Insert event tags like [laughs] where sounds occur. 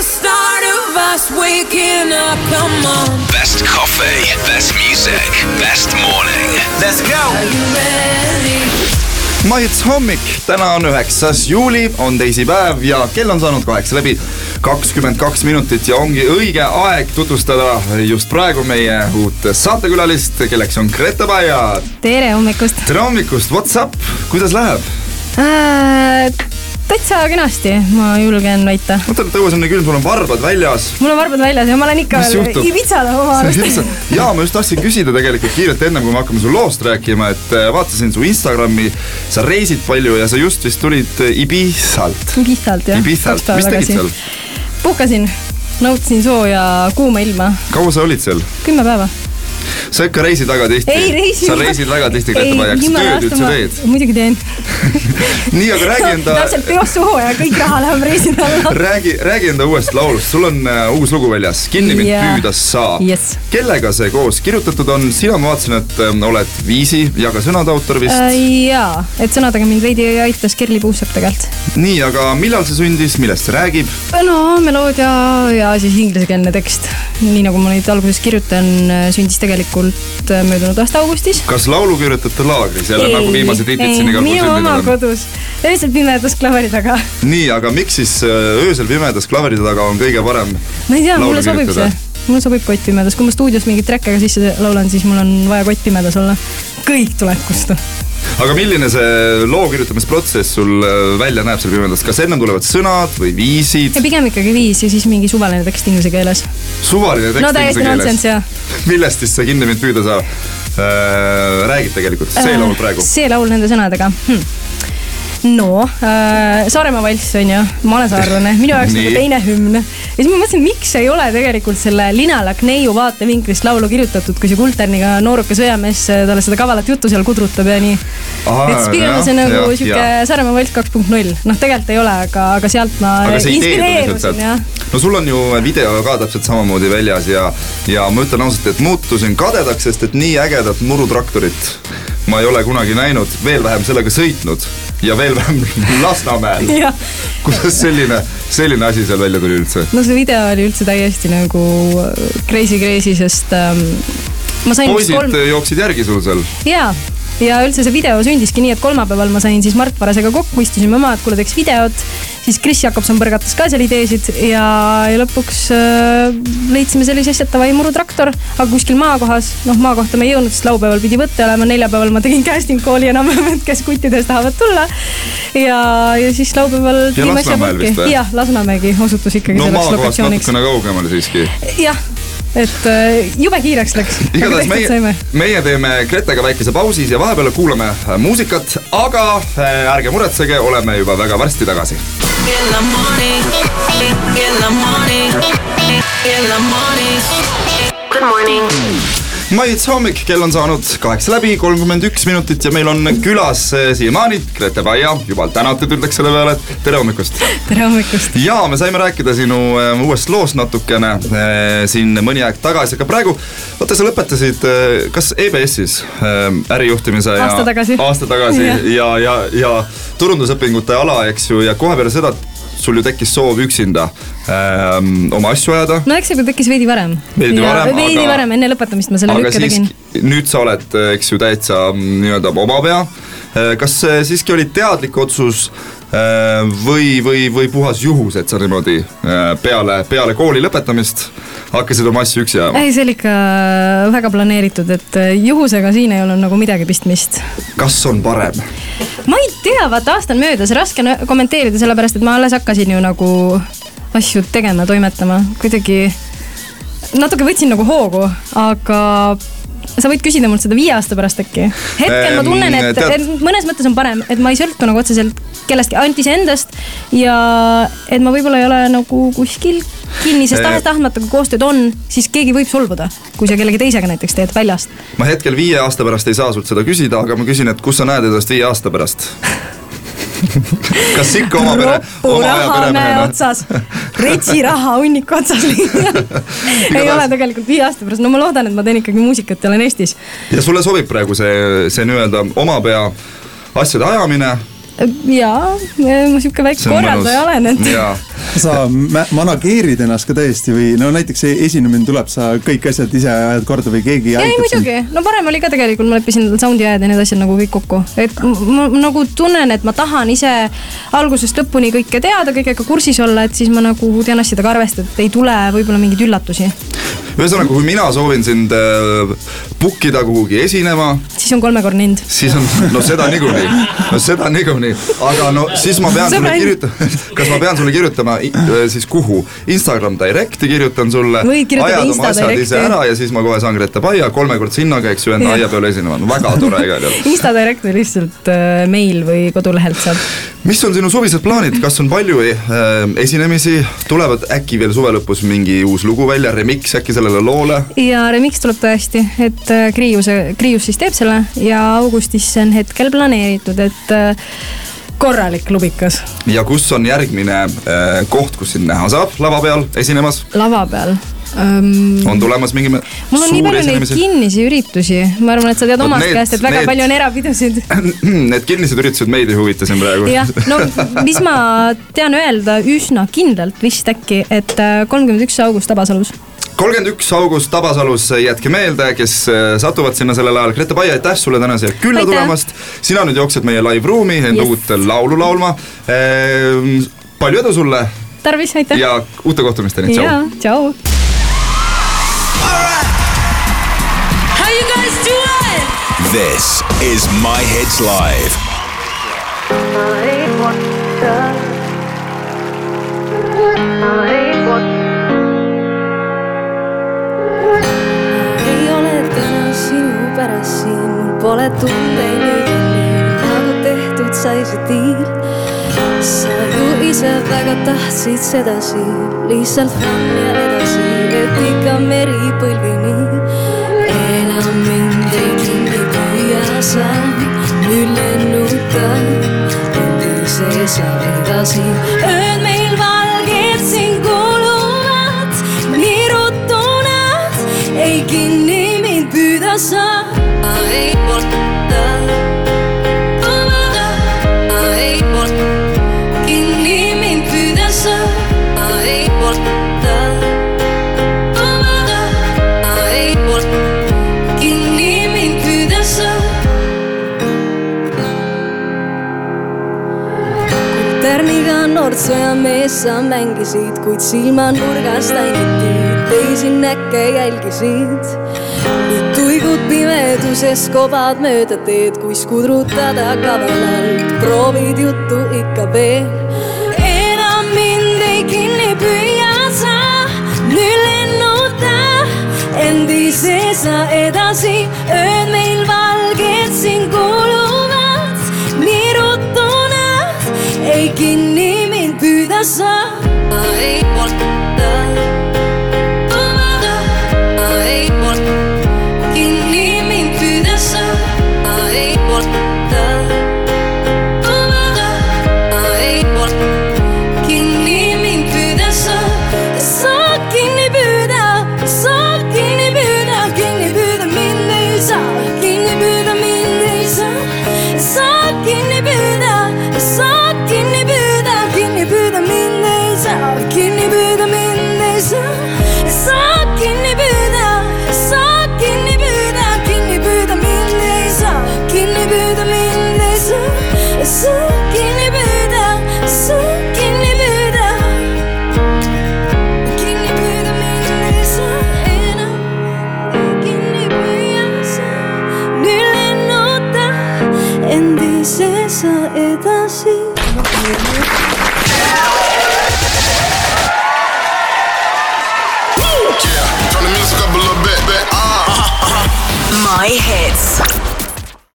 the start of us waking up. Come on. Best coffee, best music, best morning. Let's go. Are you ready? maits hommik, täna on üheksas juuli, on teisipäev ja kell on saanud kaheksa läbi kakskümmend kaks minutit ja ongi õige aeg tutvustada just praegu meie uut saatekülalist, kelleks on Grete Baia. tere hommikust tere hommikust, what's up, kuidas läheb? äh,! Täitsa kenasti, ma julgen väita. oota, õues on nii külm, sul on varbad väljas. mul on varbad väljas ja ma olen ikka veel juhtub? Ibitsale oma arust. ja ma just tahtsin küsida tegelikult kiirelt ennem kui me hakkame su loost rääkima, et äh, vaatasin su Instagrami, sa reisid palju ja sa just vist tulid äh, Ibizalt. Ibitsalt jah. Ibizalt, mis tegid seal? puhkasin, nautisin sooja kuuma ilma, kaua sa olid seal? kümme päeva. Sa ikka reisid väga tihti. sa reisid väga tihti, Baia, kas sa tööd üldse teed? muidugi teen. [laughs] nii, aga räägi enda täpselt peost suhu ja kõik raha läheb reiside alla. räägi, räägi enda uuest laulust, sul on uh, uus lugu väljas, Kinni mind Jaa. püüda saa Yes. kellega see koos kirjutatud on, sina ma vaatasin, et um, oled viisi ja ka sõnade autor vist Äh, jaa, et sõnadega mind veidi aitas Kerli Puusepp tegelikult. nii, aga millal see sündis, millest see räägib? no meloodia ja siis inglisekeelne tekst, nii nagu ma neid alguses kirjutan, sündis tegelikult äh, möödunud aasta augustis. kas laulukirjutajate laagris jälle nagu viimased hitid siin igal pool minu oma sündinud on? kodus, öösel pimedas klaveri taga. nii, aga miks siis uh, öösel pimedas klaveride taga on kõige parem ma ei tea, laulu mulle sobib see mulle sobib kott pimedas, kui ma stuudios mingit träkke ka sisse laulan, siis mul on vaja kott pimedas olla. kõik tuleb kustu. Aga milline see loo kirjutamisprotsess sul äh, välja näeb seal pimedas, kas ennem tulevad sõnad või viisid? pigem ikkagi viis ja siis mingi suvaline tekst inglise keeles. suvaline tekst no inglise keeles. millest siis see Kinni mind püüda saab äh, räägib tegelikult, see laul praegu? see laul nende sõnadega hm. No äh, Saaremaa valss on ju, ma olen saarlane, minu jaoks nagu teine hümn. ja siis ma mõtlesin, miks ei ole tegelikult selle linalak neiu vaatevinklist laulu kirjutatud, kui see Kulterniga nooruke sõjamees äh, talle seda kavalat juttu seal kudrutab ja nii. Et siis pigem on see nagu sihuke. Saaremaa valss kaks punkt null, noh, tegelikult ei ole, aga, aga sealt ma aga inspireerusin jah. No sul on ju video ka täpselt samamoodi väljas ja, ja ma ütlen ausalt, et muutusin kadedaks, sest et nii ägedat murutraktorit ma ei ole kunagi näinud, veel vähem sellega sõitnud ja veel vähem [laughs] Lasnamäel. kuidas selline, selline asi seal välja tuli üldse? no see video oli üldse täiesti nagu äh, crazy crazy, sest ähm, ma sain poisid kolm jooksid järgi sul seal? jaa, ja üldse see video sündiski nii, et kolmapäeval ma sain siis Mart Varasega kokku, istusime maha, et kuule, teeks videot. siis Kris Jakobson põrgatas ka seal ideesid ja, ja lõpuks äh, leidsime sellise asja, et davai murutraktor, aga kuskil maakohas. noh, maakohta me ei jõudnud, sest laupäeval pidi võte olema, neljapäeval ma tegin casting call'i enam-vähem, [laughs] et kes kuttidest tahavad tulla. ja, ja siis laupäeval. Ja Lasnamäel vist või? jah, Lasnamägi osutus ikkagi no selleks lokatsiooniks. natukene kaugemale siiski. jah, et äh, jube kiireks läks. [laughs] igatahes meie, meie teeme Gretega väikese pausi ja vahepeal kuulame äh, muusikat, aga äh, ärge muretsege, oleme juba väga varsti tagasi. Good morning. Maits hommik, kell on saanud kaheksa läbi, kolmkümmend üks minutit ja meil on külas äh, siiamaani Grete Baia, jumal tänatud ütleks selle peale, et tere hommikust. tere hommikust. ja me saime rääkida sinu äh, uuest loost natukene äh, siin mõni aeg tagasi, aga praegu vaata, sa lõpetasid kas EBS-is ärijuhtimise ja Aasta tagasi. aasta tagasi [laughs] Jah. ja, ja, ja turundusõpingute ala, eks ju, ja kohe peale seda sul ju tekkis soov üksinda ähm, oma asju ajada no eks see tekkis veidi varem. Veidi varem, veidi aga- varem, enne lõpetamist ma selle lükke tegin. nüüd sa oled, eks ju, täitsa mm, nii-öelda oma pea. kas see siiski oli teadlik otsus äh, või, või, või puhas juhus, et sa niimoodi äh, peale, peale kooli lõpetamist hakkasid oma asju üksi ajama? ei, see oli ikka väga planeeritud, et äh, juhusega siin ei olnud nagu midagi pistmist. kas on parem? Ma ei tea, vaata aasta on möödas, raske on kommenteerida, sellepärast et ma alles hakkasin ju nagu asju tegema, toimetama, kuidagi natuke võtsin nagu hoogu, aga sa võid küsida mult seda viie aasta pärast äkki. hetkel ma tunnen, et, et mõnes mõttes on parem, et ma ei sõltu nagu otseselt kellestki, ainult iseendast ja et ma võib-olla ei ole nagu kuskil kinni, sest Eh. tahes-tahtmata, kui koostööd on, siis keegi võib solvuda, kui sa kellegi teisega näiteks teed väljast. ma hetkel viie aasta pärast ei saa sult seda küsida, aga ma küsin, et kus sa näed ennast viie aasta pärast [laughs] kas ikka oma pere, oma aja peremehena? otsas, retsiraha hunniku otsas [laughs] ei ole tegelikult viie aasta pärast, no ma loodan, et ma teen ikkagi muusikat ja olen Eestis. ja sulle sobib praegu see, see nii-öelda oma pea asjade ajamine jaa, ma sihuke väike korraldaja olen, et sa manageerid ennast ka tõesti või no näiteks see esinemine tuleb, sa kõik asjad ise ajad korda või keegi ei aitab sind? muidugi, no varem oli ka tegelikult, ma leppisin sound'i ajad ja need asjad nagu kõik kokku, et ma nagu tunnen, et ma tahan ise algusest lõpuni kõike teada, kõigega kursis olla, et siis ma nagu tean asjadega arvestada, et ei tule võib-olla mingeid üllatusi. ühesõnaga, kui mina soovin sind äh, book ida kuhugi esinema, siis on kolmekordne hind. siis on, no seda niikuinii, no seda niikuinii, aga no siis ma pean sulle kirjutama, [laughs] kas ma pean sulle kirjutama äh, siis kuhu, Instagram Directi kirjutan sulle. Ajad oma asjad ise ära ja siis ma kohe saan Grete Paia kolmekordse hinnaga, eks ju, enda aia peal esinema, no väga tore igal juhul. Insta Direct või lihtsalt äh, meil või kodulehelt saab. mis on sinu suvised plaanid, kas on palju äh, esinemisi, tulevad äkki veel suve lõpus mingi uus lugu välja, remix äkki sellele loole? ja remix tuleb tõesti, et äh, Kriiuse, Kriius siis teeb selle ja augustisse on hetkel planeeritud, et äh, korralik klubikas ja kus on järgmine äh, koht, kus sind näha saab lava peal esinemas, lava peal um,. on tulemas mingi mul on nii palju neid kinnisi üritusi, ma arvan, et sa tead Vot omast need- käest, et väga need- palju on erapidusid. [clears throat] Need kinnised üritused meid ei huvita siin praegu. jah, no [laughs] mis ma tean öelda üsna kindlalt vist äkki, et kolmkümmend üks august Tabasalus. Kolmkümmend üks august Tabasalus, jätke meelde, kes äh, satuvad sinna sellel ajal. Grete Paia, aitäh sulle täna siia külla Aitäh. tulemast. sina nüüd jooksed meie live ruumi enda Yes. uut laulu laulma. palju edu sulle tarvis, aitäh. ja uute kohtumisteni, tšau ja, tšau. How you guys doing? This is My Hits Live. Tundeid nii, nagu tehtud sai see diil. sa ju ise väga tahtsid sedasi, lihtsalt fun ja edasi, et ikka meri põlvini. enam mind ei kinni püüa sa, nüüd lennutad, endise sa edasi. ööd meil valged siin kuluvad, nii ruttu nad ei kinni mind püüda saa. ei polda, ei tärniga Nordsõja mees sa mängisid, kuid silmanurgast ainiti teisi näkke jälgisid. nüüd tuigud pimeduses kovad mööda teed, kuis kudrutada kavalalt, proovid juttu ikka veel. enam mind ei kinni püüa sa, nüüd lennuta endise sa edasi, ööd meil mind My hits.